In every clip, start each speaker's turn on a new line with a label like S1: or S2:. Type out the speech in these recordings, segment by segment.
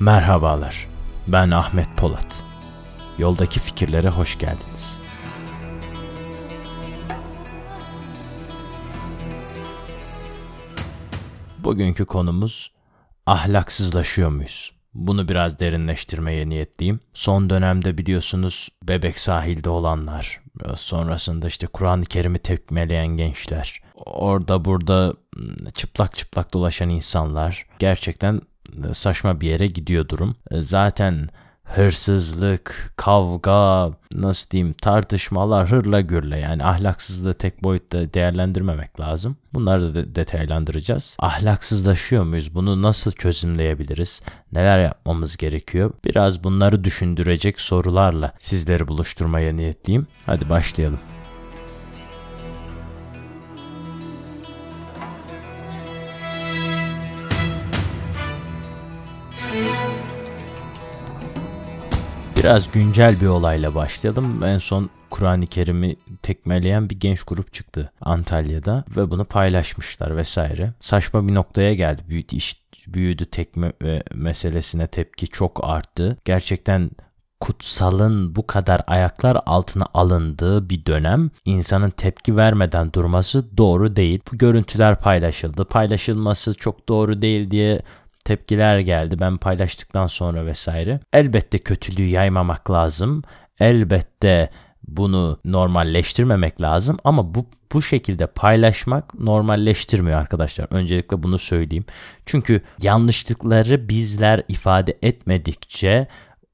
S1: Merhabalar. Ben Ahmet Polat. Yoldaki fikirlere hoş geldiniz. Bugünkü konumuz ahlaksızlaşıyor muyuz? Bunu biraz derinleştirmeye niyetliyim. Son dönemde biliyorsunuz bebek sahilde olanlar, sonrasında işte Kur'an-ı Kerim'i tekmeleyen gençler, orada burada çıplak çıplak dolaşan insanlar gerçekten saçma bir yere gidiyor durum. Zaten hırsızlık, kavga, nasıl diyeyim tartışmalar hırla gürle yani ahlaksızlığı tek boyutta değerlendirmemek lazım. Bunları da detaylandıracağız. Ahlaksızlaşıyor muyuz? Bunu nasıl çözümleyebiliriz? Neler yapmamız gerekiyor? Biraz bunları düşündürecek sorularla sizleri buluşturmaya niyetliyim. Hadi başlayalım. Biraz güncel bir olayla başlayalım. En son Kur'an-ı Kerim'i tekmeleyen bir genç grup çıktı Antalya'da ve bunu paylaşmışlar vesaire. Saçma bir noktaya geldi. Büyüdü, iş, büyüdü tekme ve meselesine tepki çok arttı. Gerçekten kutsalın bu kadar ayaklar altına alındığı bir dönem insanın tepki vermeden durması doğru değil. Bu görüntüler paylaşıldı. Paylaşılması çok doğru değil diye tepkiler geldi ben paylaştıktan sonra vesaire. Elbette kötülüğü yaymamak lazım. Elbette bunu normalleştirmemek lazım ama bu bu şekilde paylaşmak normalleştirmiyor arkadaşlar. Öncelikle bunu söyleyeyim. Çünkü yanlışlıkları bizler ifade etmedikçe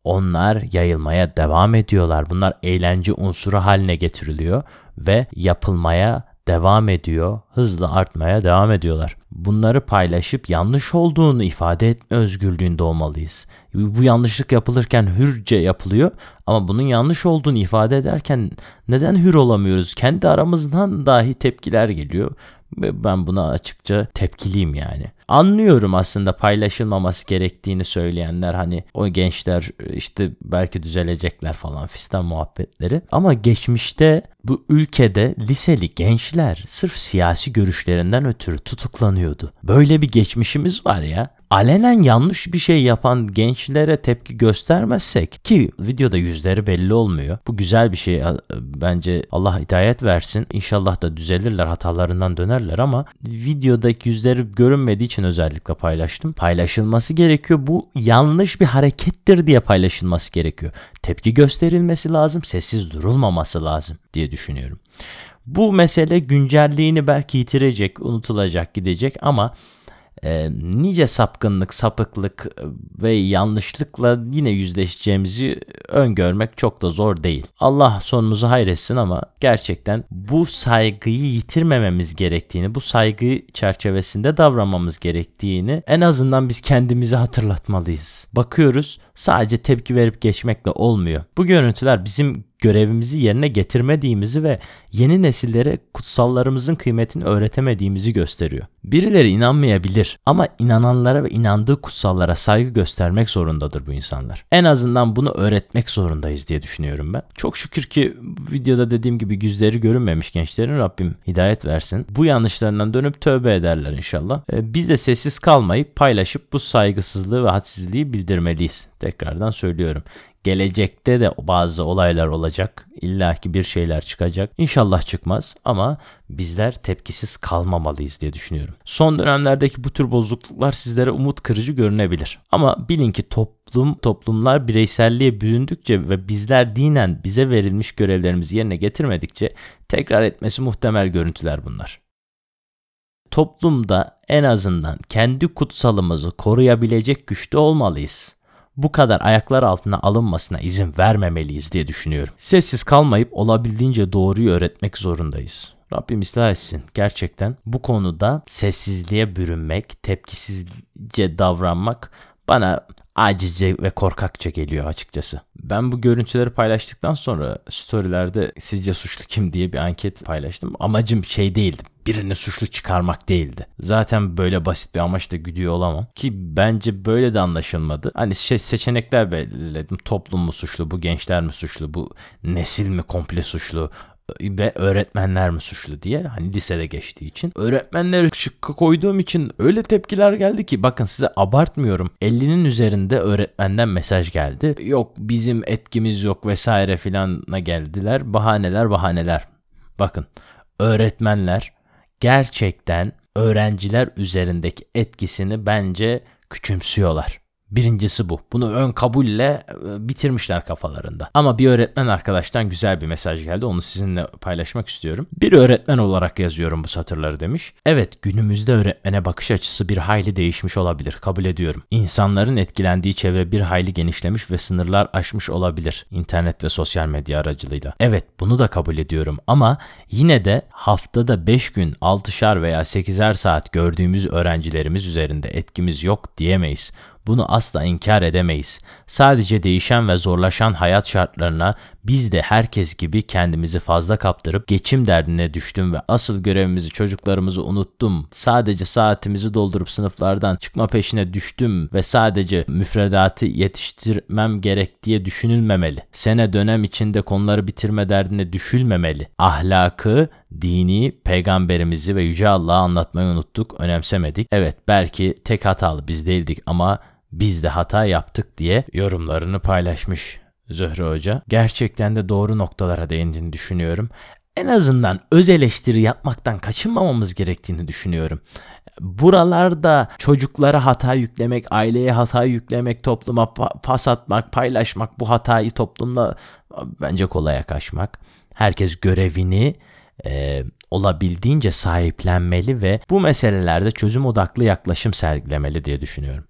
S1: onlar yayılmaya devam ediyorlar. Bunlar eğlence unsuru haline getiriliyor ve yapılmaya devam ediyor. Hızla artmaya devam ediyorlar. Bunları paylaşıp yanlış olduğunu ifade etme özgürlüğünde olmalıyız. Bu yanlışlık yapılırken hürce yapılıyor ama bunun yanlış olduğunu ifade ederken neden hür olamıyoruz? Kendi aramızdan dahi tepkiler geliyor. Ben buna açıkça tepkiliyim yani. Anlıyorum aslında paylaşılmaması gerektiğini söyleyenler hani o gençler işte belki düzelecekler falan fistan muhabbetleri. Ama geçmişte bu ülkede liseli gençler sırf siyasi görüşlerinden ötürü tutuklanıyordu. Böyle bir geçmişimiz var ya alenen yanlış bir şey yapan gençlere tepki göstermezsek ki videoda yüzleri belli olmuyor. Bu güzel bir şey bence Allah hidayet versin. İnşallah da düzelirler hatalarından dönerler ama videodaki yüzleri görünmediği için özellikle paylaştım. Paylaşılması gerekiyor. Bu yanlış bir harekettir diye paylaşılması gerekiyor. Tepki gösterilmesi lazım, sessiz durulmaması lazım diye düşünüyorum. Bu mesele güncelliğini belki yitirecek, unutulacak, gidecek ama e, nice sapkınlık, sapıklık e, ve yanlışlıkla yine yüzleşeceğimizi öngörmek çok da zor değil. Allah sonumuzu hayretsin ama gerçekten bu saygıyı yitirmememiz gerektiğini, bu saygı çerçevesinde davranmamız gerektiğini en azından biz kendimize hatırlatmalıyız. Bakıyoruz sadece tepki verip geçmekle olmuyor. Bu görüntüler bizim görevimizi yerine getirmediğimizi ve yeni nesillere kutsallarımızın kıymetini öğretemediğimizi gösteriyor. Birileri inanmayabilir ama inananlara ve inandığı kutsallara saygı göstermek zorundadır bu insanlar. En azından bunu öğretmek zorundayız diye düşünüyorum ben. Çok şükür ki videoda dediğim gibi yüzleri görünmemiş gençlerin Rabbim hidayet versin. Bu yanlışlarından dönüp tövbe ederler inşallah. Ee, biz de sessiz kalmayıp paylaşıp bu saygısızlığı ve hadsizliği bildirmeliyiz. Tekrardan söylüyorum. Gelecekte de bazı olaylar olacak. İlla ki bir şeyler çıkacak. İnşallah çıkmaz ama bizler tepkisiz kalmamalıyız diye düşünüyorum. Son dönemlerdeki bu tür bozukluklar sizlere umut kırıcı görünebilir. Ama bilin ki toplum toplumlar bireyselliğe büründükçe ve bizler dinen bize verilmiş görevlerimizi yerine getirmedikçe tekrar etmesi muhtemel görüntüler bunlar. Toplumda en azından kendi kutsalımızı koruyabilecek güçte olmalıyız bu kadar ayaklar altına alınmasına izin vermemeliyiz diye düşünüyorum. Sessiz kalmayıp olabildiğince doğruyu öğretmek zorundayız. Rabbim ıslah etsin. Gerçekten bu konuda sessizliğe bürünmek, tepkisizce davranmak bana acice ve korkakça geliyor açıkçası. Ben bu görüntüleri paylaştıktan sonra storylerde sizce suçlu kim diye bir anket paylaştım. Amacım şey değildi birini suçlu çıkarmak değildi. Zaten böyle basit bir amaçla güdüyor olamam. Ki bence böyle de anlaşılmadı. Hani şey seçenekler belirledim. Toplum mu suçlu, bu gençler mi suçlu, bu nesil mi komple suçlu, ve öğretmenler mi suçlu diye hani lisede geçtiği için. Öğretmenler şıkkı koyduğum için öyle tepkiler geldi ki bakın size abartmıyorum. 50'nin üzerinde öğretmenden mesaj geldi. Yok bizim etkimiz yok vesaire filana geldiler. Bahaneler bahaneler. Bakın öğretmenler gerçekten öğrenciler üzerindeki etkisini bence küçümsüyorlar. Birincisi bu. Bunu ön kabulle e, bitirmişler kafalarında. Ama bir öğretmen arkadaştan güzel bir mesaj geldi. Onu sizinle paylaşmak istiyorum. Bir öğretmen olarak yazıyorum bu satırları demiş. Evet günümüzde öğretmene bakış açısı bir hayli değişmiş olabilir. Kabul ediyorum. İnsanların etkilendiği çevre bir hayli genişlemiş ve sınırlar aşmış olabilir. İnternet ve sosyal medya aracılığıyla. Evet bunu da kabul ediyorum ama yine de haftada 5 gün 6'şar veya 8'er saat gördüğümüz öğrencilerimiz üzerinde etkimiz yok diyemeyiz. Bunu asla inkar edemeyiz. Sadece değişen ve zorlaşan hayat şartlarına biz de herkes gibi kendimizi fazla kaptırıp geçim derdine düştüm ve asıl görevimizi çocuklarımızı unuttum. Sadece saatimizi doldurup sınıflardan çıkma peşine düştüm ve sadece müfredatı yetiştirmem gerek diye düşünülmemeli. Sene dönem içinde konuları bitirme derdine düşülmemeli. Ahlakı, dini, peygamberimizi ve yüce Allah'ı anlatmayı unuttuk, önemsemedik. Evet belki tek hatalı biz değildik ama biz de hata yaptık diye yorumlarını paylaşmış Zöhre Hoca. Gerçekten de doğru noktalara değindiğini düşünüyorum. En azından öz eleştiri yapmaktan kaçınmamamız gerektiğini düşünüyorum. Buralarda çocuklara hata yüklemek, aileye hata yüklemek, topluma pas atmak, paylaşmak, bu hatayı toplumla bence kolaya kaçmak. Herkes görevini e, olabildiğince sahiplenmeli ve bu meselelerde çözüm odaklı yaklaşım sergilemeli diye düşünüyorum.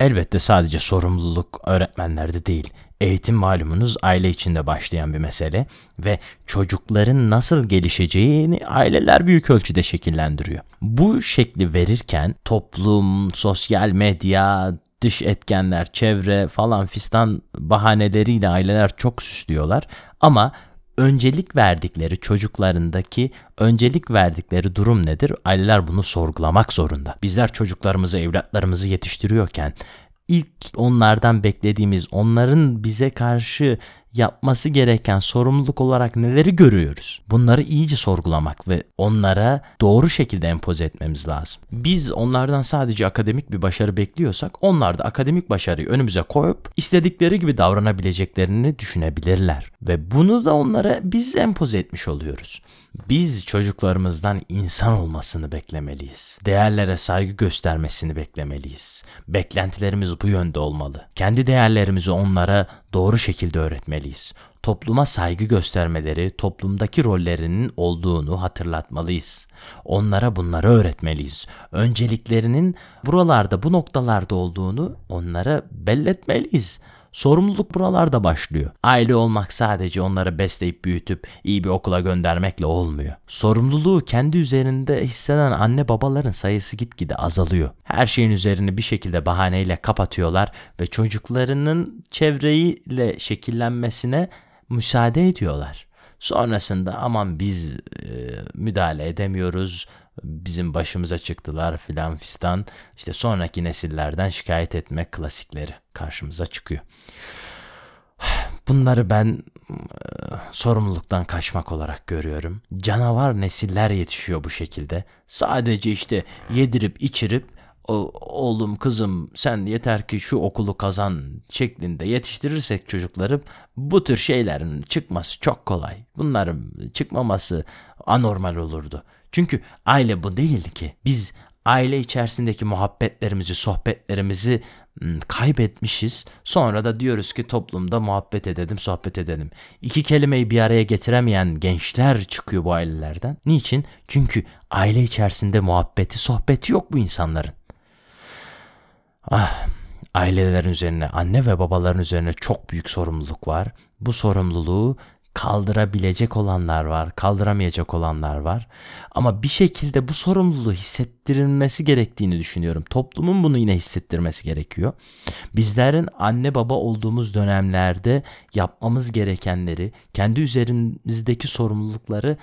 S1: Elbette sadece sorumluluk öğretmenlerde değil. Eğitim malumunuz aile içinde başlayan bir mesele ve çocukların nasıl gelişeceğini aileler büyük ölçüde şekillendiriyor. Bu şekli verirken toplum, sosyal medya, dış etkenler, çevre falan fistan bahaneleriyle aileler çok süslüyorlar ama öncelik verdikleri çocuklarındaki öncelik verdikleri durum nedir? Aileler bunu sorgulamak zorunda. Bizler çocuklarımızı, evlatlarımızı yetiştiriyorken ilk onlardan beklediğimiz, onların bize karşı yapması gereken sorumluluk olarak neleri görüyoruz? Bunları iyice sorgulamak ve onlara doğru şekilde empoze etmemiz lazım. Biz onlardan sadece akademik bir başarı bekliyorsak onlar da akademik başarıyı önümüze koyup istedikleri gibi davranabileceklerini düşünebilirler. Ve bunu da onlara biz empoze etmiş oluyoruz. Biz çocuklarımızdan insan olmasını beklemeliyiz. Değerlere saygı göstermesini beklemeliyiz. Beklentilerimiz bu yönde olmalı. Kendi değerlerimizi onlara doğru şekilde öğretmeliyiz. Topluma saygı göstermeleri, toplumdaki rollerinin olduğunu hatırlatmalıyız. Onlara bunları öğretmeliyiz. Önceliklerinin buralarda, bu noktalarda olduğunu onlara belletmeliyiz. Sorumluluk buralarda başlıyor. Aile olmak sadece onları besleyip büyütüp iyi bir okula göndermekle olmuyor. Sorumluluğu kendi üzerinde hisseden anne babaların sayısı gitgide azalıyor. Her şeyin üzerini bir şekilde bahaneyle kapatıyorlar ve çocuklarının çevreyle şekillenmesine müsaade ediyorlar. Sonrasında aman biz e, müdahale edemiyoruz, bizim başımıza çıktılar filan fistan. İşte sonraki nesillerden şikayet etmek klasikleri karşımıza çıkıyor. Bunları ben e, sorumluluktan kaçmak olarak görüyorum. Canavar nesiller yetişiyor bu şekilde. Sadece işte yedirip içirip oğlum kızım sen yeter ki şu okulu kazan şeklinde yetiştirirsek çocukları bu tür şeylerin çıkması çok kolay. Bunların çıkmaması anormal olurdu. Çünkü aile bu değil ki. Biz aile içerisindeki muhabbetlerimizi, sohbetlerimizi kaybetmişiz. Sonra da diyoruz ki toplumda muhabbet edelim, sohbet edelim. İki kelimeyi bir araya getiremeyen gençler çıkıyor bu ailelerden. Niçin? Çünkü aile içerisinde muhabbeti, sohbeti yok bu insanların. Ah, ailelerin üzerine, anne ve babaların üzerine çok büyük sorumluluk var. Bu sorumluluğu kaldırabilecek olanlar var, kaldıramayacak olanlar var. Ama bir şekilde bu sorumluluğu hissettirilmesi gerektiğini düşünüyorum. Toplumun bunu yine hissettirmesi gerekiyor. Bizlerin anne baba olduğumuz dönemlerde yapmamız gerekenleri, kendi üzerimizdeki sorumlulukları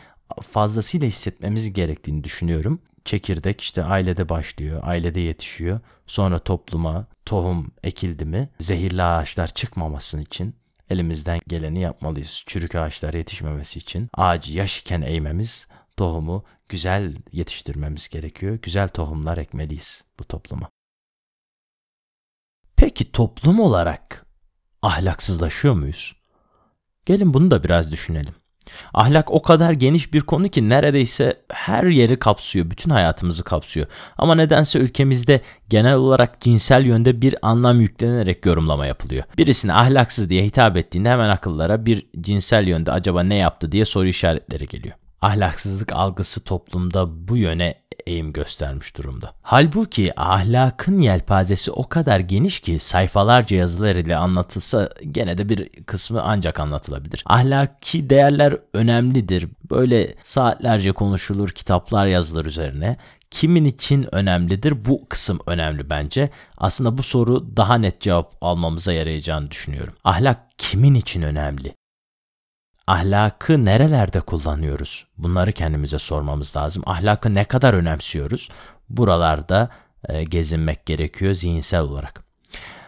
S1: fazlasıyla hissetmemiz gerektiğini düşünüyorum. Çekirdek işte ailede başlıyor, ailede yetişiyor. Sonra topluma tohum ekildi mi zehirli ağaçlar çıkmaması için elimizden geleni yapmalıyız. Çürük ağaçlar yetişmemesi için ağacı yaş iken eğmemiz, tohumu güzel yetiştirmemiz gerekiyor. Güzel tohumlar ekmeliyiz bu topluma. Peki toplum olarak ahlaksızlaşıyor muyuz? Gelin bunu da biraz düşünelim. Ahlak o kadar geniş bir konu ki neredeyse her yeri kapsıyor, bütün hayatımızı kapsıyor. Ama nedense ülkemizde genel olarak cinsel yönde bir anlam yüklenerek yorumlama yapılıyor. Birisine ahlaksız diye hitap ettiğinde hemen akıllara bir cinsel yönde acaba ne yaptı diye soru işaretleri geliyor. Ahlaksızlık algısı toplumda bu yöne eğim göstermiş durumda. Halbuki ahlakın yelpazesi o kadar geniş ki sayfalarca yazılar ile anlatılsa gene de bir kısmı ancak anlatılabilir. Ahlaki değerler önemlidir. Böyle saatlerce konuşulur, kitaplar yazılır üzerine. Kimin için önemlidir? Bu kısım önemli bence. Aslında bu soru daha net cevap almamıza yarayacağını düşünüyorum. Ahlak kimin için önemli? Ahlakı nerelerde kullanıyoruz? Bunları kendimize sormamız lazım. Ahlakı ne kadar önemsiyoruz? Buralarda e, gezinmek gerekiyor zihinsel olarak.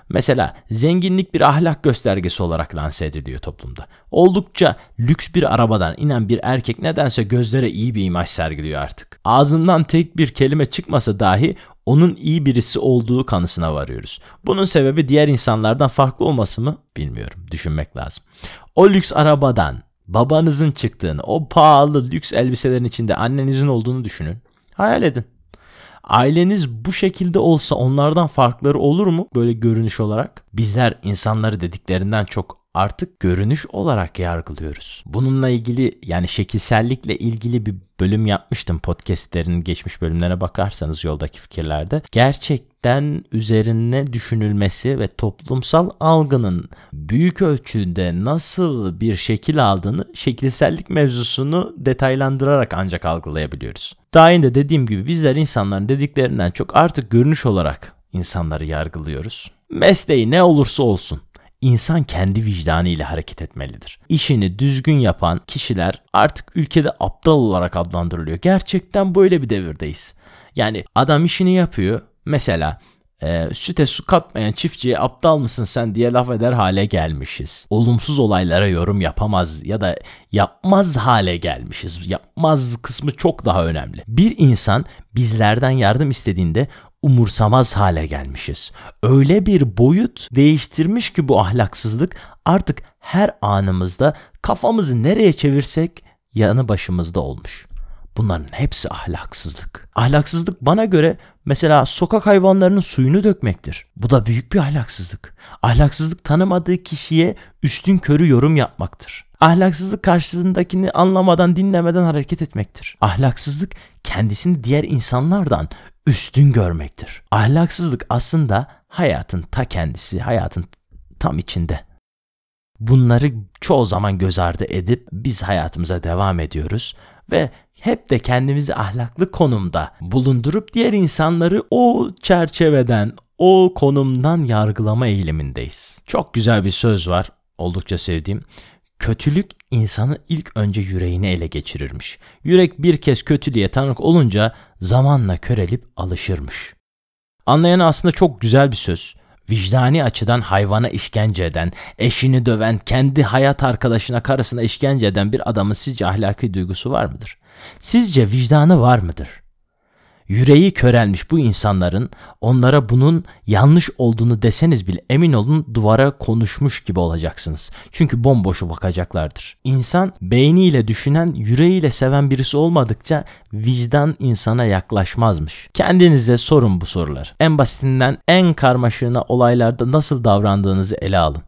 S1: Mesela zenginlik bir ahlak göstergesi olarak lanse ediliyor toplumda. Oldukça lüks bir arabadan inen bir erkek nedense gözlere iyi bir imaj sergiliyor artık. Ağzından tek bir kelime çıkmasa dahi onun iyi birisi olduğu kanısına varıyoruz. Bunun sebebi diğer insanlardan farklı olması mı bilmiyorum. Düşünmek lazım. O lüks arabadan babanızın çıktığını, o pahalı lüks elbiselerin içinde annenizin olduğunu düşünün. Hayal edin. Aileniz bu şekilde olsa onlardan farkları olur mu böyle görünüş olarak? Bizler insanları dediklerinden çok artık görünüş olarak yargılıyoruz. Bununla ilgili yani şekilsellikle ilgili bir bölüm yapmıştım podcastlerin geçmiş bölümlerine bakarsanız yoldaki fikirlerde. Gerçekten üzerine düşünülmesi ve toplumsal algının büyük ölçüde nasıl bir şekil aldığını şekilsellik mevzusunu detaylandırarak ancak algılayabiliyoruz. Daha önce dediğim gibi bizler insanların dediklerinden çok artık görünüş olarak insanları yargılıyoruz. Mesleği ne olursa olsun İnsan kendi vicdanı ile hareket etmelidir. İşini düzgün yapan kişiler artık ülkede aptal olarak adlandırılıyor. Gerçekten böyle bir devirdeyiz. Yani adam işini yapıyor. Mesela e, süte su katmayan çiftçiye aptal mısın sen diye laf eder hale gelmişiz. Olumsuz olaylara yorum yapamaz ya da yapmaz hale gelmişiz. Yapmaz kısmı çok daha önemli. Bir insan bizlerden yardım istediğinde umursamaz hale gelmişiz. Öyle bir boyut değiştirmiş ki bu ahlaksızlık artık her anımızda kafamızı nereye çevirsek yanı başımızda olmuş. Bunların hepsi ahlaksızlık. Ahlaksızlık bana göre mesela sokak hayvanlarının suyunu dökmektir. Bu da büyük bir ahlaksızlık. Ahlaksızlık tanımadığı kişiye üstün körü yorum yapmaktır. Ahlaksızlık karşısındakini anlamadan dinlemeden hareket etmektir. Ahlaksızlık kendisini diğer insanlardan üstün görmektir. Ahlaksızlık aslında hayatın ta kendisi, hayatın tam içinde. Bunları çoğu zaman göz ardı edip biz hayatımıza devam ediyoruz ve hep de kendimizi ahlaklı konumda bulundurup diğer insanları o çerçeveden, o konumdan yargılama eğilimindeyiz. Çok güzel bir söz var, oldukça sevdiğim. Kötülük insanı ilk önce yüreğini ele geçirirmiş. Yürek bir kez kötülüğe tanık olunca zamanla körelip alışırmış. Anlayan aslında çok güzel bir söz. Vicdani açıdan hayvana işkence eden, eşini döven, kendi hayat arkadaşına karısına işkence eden bir adamın sizce ahlaki duygusu var mıdır? Sizce vicdanı var mıdır? Yüreği körelmiş bu insanların onlara bunun yanlış olduğunu deseniz bile emin olun duvara konuşmuş gibi olacaksınız. Çünkü bomboşu bakacaklardır. İnsan beyniyle düşünen, yüreğiyle seven birisi olmadıkça vicdan insana yaklaşmazmış. Kendinize sorun bu sorular. En basitinden en karmaşığına olaylarda nasıl davrandığınızı ele alın.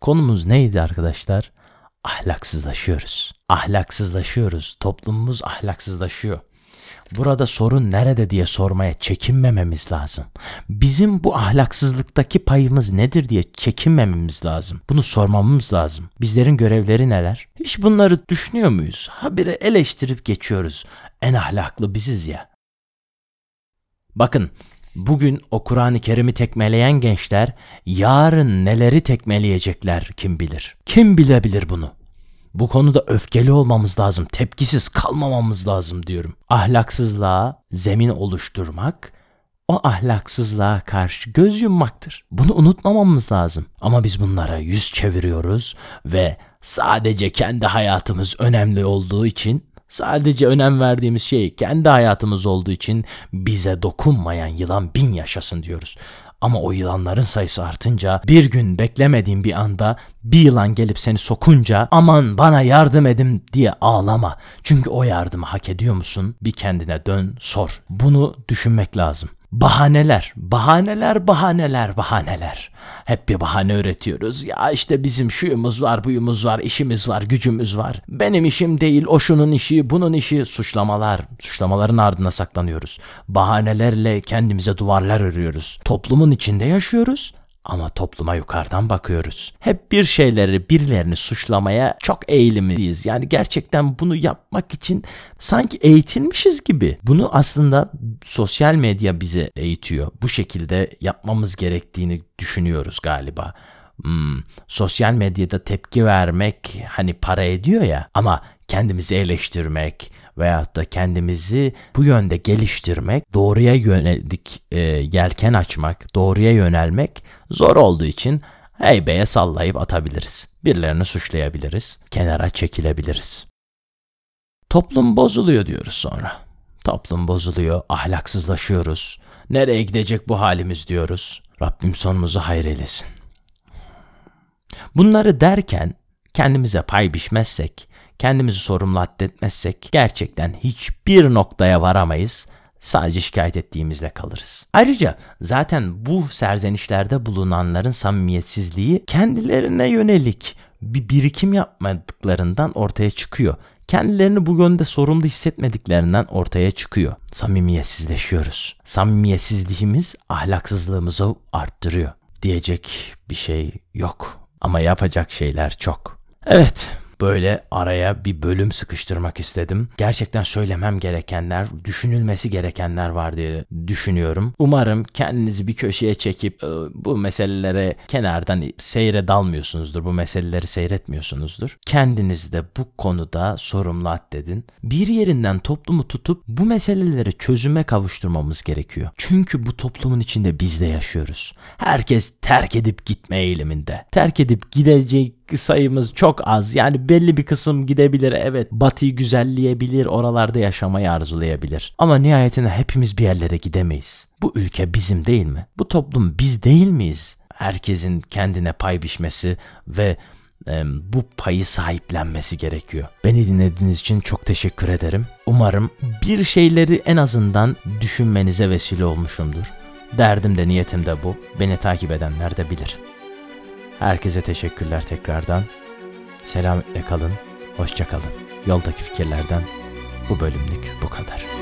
S1: Konumuz neydi arkadaşlar? Ahlaksızlaşıyoruz. Ahlaksızlaşıyoruz. Toplumumuz ahlaksızlaşıyor. Burada sorun nerede diye sormaya çekinmememiz lazım. Bizim bu ahlaksızlıktaki payımız nedir diye çekinmememiz lazım. Bunu sormamız lazım. Bizlerin görevleri neler? Hiç bunları düşünüyor muyuz? Habire eleştirip geçiyoruz. En ahlaklı biziz ya. Bakın bugün o Kur'an-ı Kerim'i tekmeleyen gençler yarın neleri tekmeleyecekler kim bilir? Kim bilebilir bunu? Bu konuda öfkeli olmamız lazım, tepkisiz kalmamamız lazım diyorum. Ahlaksızlığa zemin oluşturmak o ahlaksızlığa karşı göz yummaktır. Bunu unutmamamız lazım. Ama biz bunlara yüz çeviriyoruz ve sadece kendi hayatımız önemli olduğu için Sadece önem verdiğimiz şey kendi hayatımız olduğu için bize dokunmayan yılan bin yaşasın diyoruz. Ama o yılanların sayısı artınca bir gün beklemediğin bir anda bir yılan gelip seni sokunca aman bana yardım edin diye ağlama. Çünkü o yardımı hak ediyor musun? Bir kendine dön sor. Bunu düşünmek lazım. Bahaneler, bahaneler, bahaneler, bahaneler. Hep bir bahane üretiyoruz. Ya işte bizim şuyumuz var, buyumuz var, işimiz var, gücümüz var. Benim işim değil, o şunun işi, bunun işi. Suçlamalar, suçlamaların ardına saklanıyoruz. Bahanelerle kendimize duvarlar örüyoruz. Toplumun içinde yaşıyoruz ama topluma yukarıdan bakıyoruz. Hep bir şeyleri, birilerini suçlamaya çok eğilimliyiz. Yani gerçekten bunu yapmak için sanki eğitilmişiz gibi. Bunu aslında sosyal medya bize eğitiyor. Bu şekilde yapmamız gerektiğini düşünüyoruz galiba. Hmm, sosyal medyada tepki vermek hani para ediyor ya ama kendimizi eleştirmek, veyahut da kendimizi bu yönde geliştirmek, doğruya yönelik e, yelken açmak, doğruya yönelmek zor olduğu için heybeye sallayıp atabiliriz. Birilerini suçlayabiliriz, kenara çekilebiliriz. Toplum bozuluyor diyoruz sonra. Toplum bozuluyor, ahlaksızlaşıyoruz. Nereye gidecek bu halimiz diyoruz. Rabbim sonumuzu hayır eylesin. Bunları derken kendimize pay biçmezsek, kendimizi sorumlu addetmezsek gerçekten hiçbir noktaya varamayız. Sadece şikayet ettiğimizle kalırız. Ayrıca zaten bu serzenişlerde bulunanların samimiyetsizliği kendilerine yönelik bir birikim yapmadıklarından ortaya çıkıyor. Kendilerini bu yönde sorumlu hissetmediklerinden ortaya çıkıyor. Samimiyetsizleşiyoruz. Samimiyetsizliğimiz ahlaksızlığımızı arttırıyor. Diyecek bir şey yok ama yapacak şeyler çok. Evet, böyle araya bir bölüm sıkıştırmak istedim. Gerçekten söylemem gerekenler, düşünülmesi gerekenler var diye düşünüyorum. Umarım kendinizi bir köşeye çekip e, bu meselelere kenardan seyre dalmıyorsunuzdur. Bu meseleleri seyretmiyorsunuzdur. Kendiniz de bu konuda sorumlu addedin. Bir yerinden toplumu tutup bu meseleleri çözüme kavuşturmamız gerekiyor. Çünkü bu toplumun içinde biz de yaşıyoruz. Herkes terk edip gitme eğiliminde. Terk edip gidecek sayımız çok az. Yani belli bir kısım gidebilir. Evet batıyı güzelleyebilir. Oralarda yaşamayı arzulayabilir. Ama nihayetinde hepimiz bir yerlere gidemeyiz. Bu ülke bizim değil mi? Bu toplum biz değil miyiz? Herkesin kendine pay biçmesi ve e, bu payı sahiplenmesi gerekiyor. Beni dinlediğiniz için çok teşekkür ederim. Umarım bir şeyleri en azından düşünmenize vesile olmuşumdur. Derdim de niyetim de bu. Beni takip edenler de bilir. Herkese teşekkürler tekrardan. Selametle kalın, hoşça kalın. Yoldaki fikirlerden bu bölümlük bu kadar.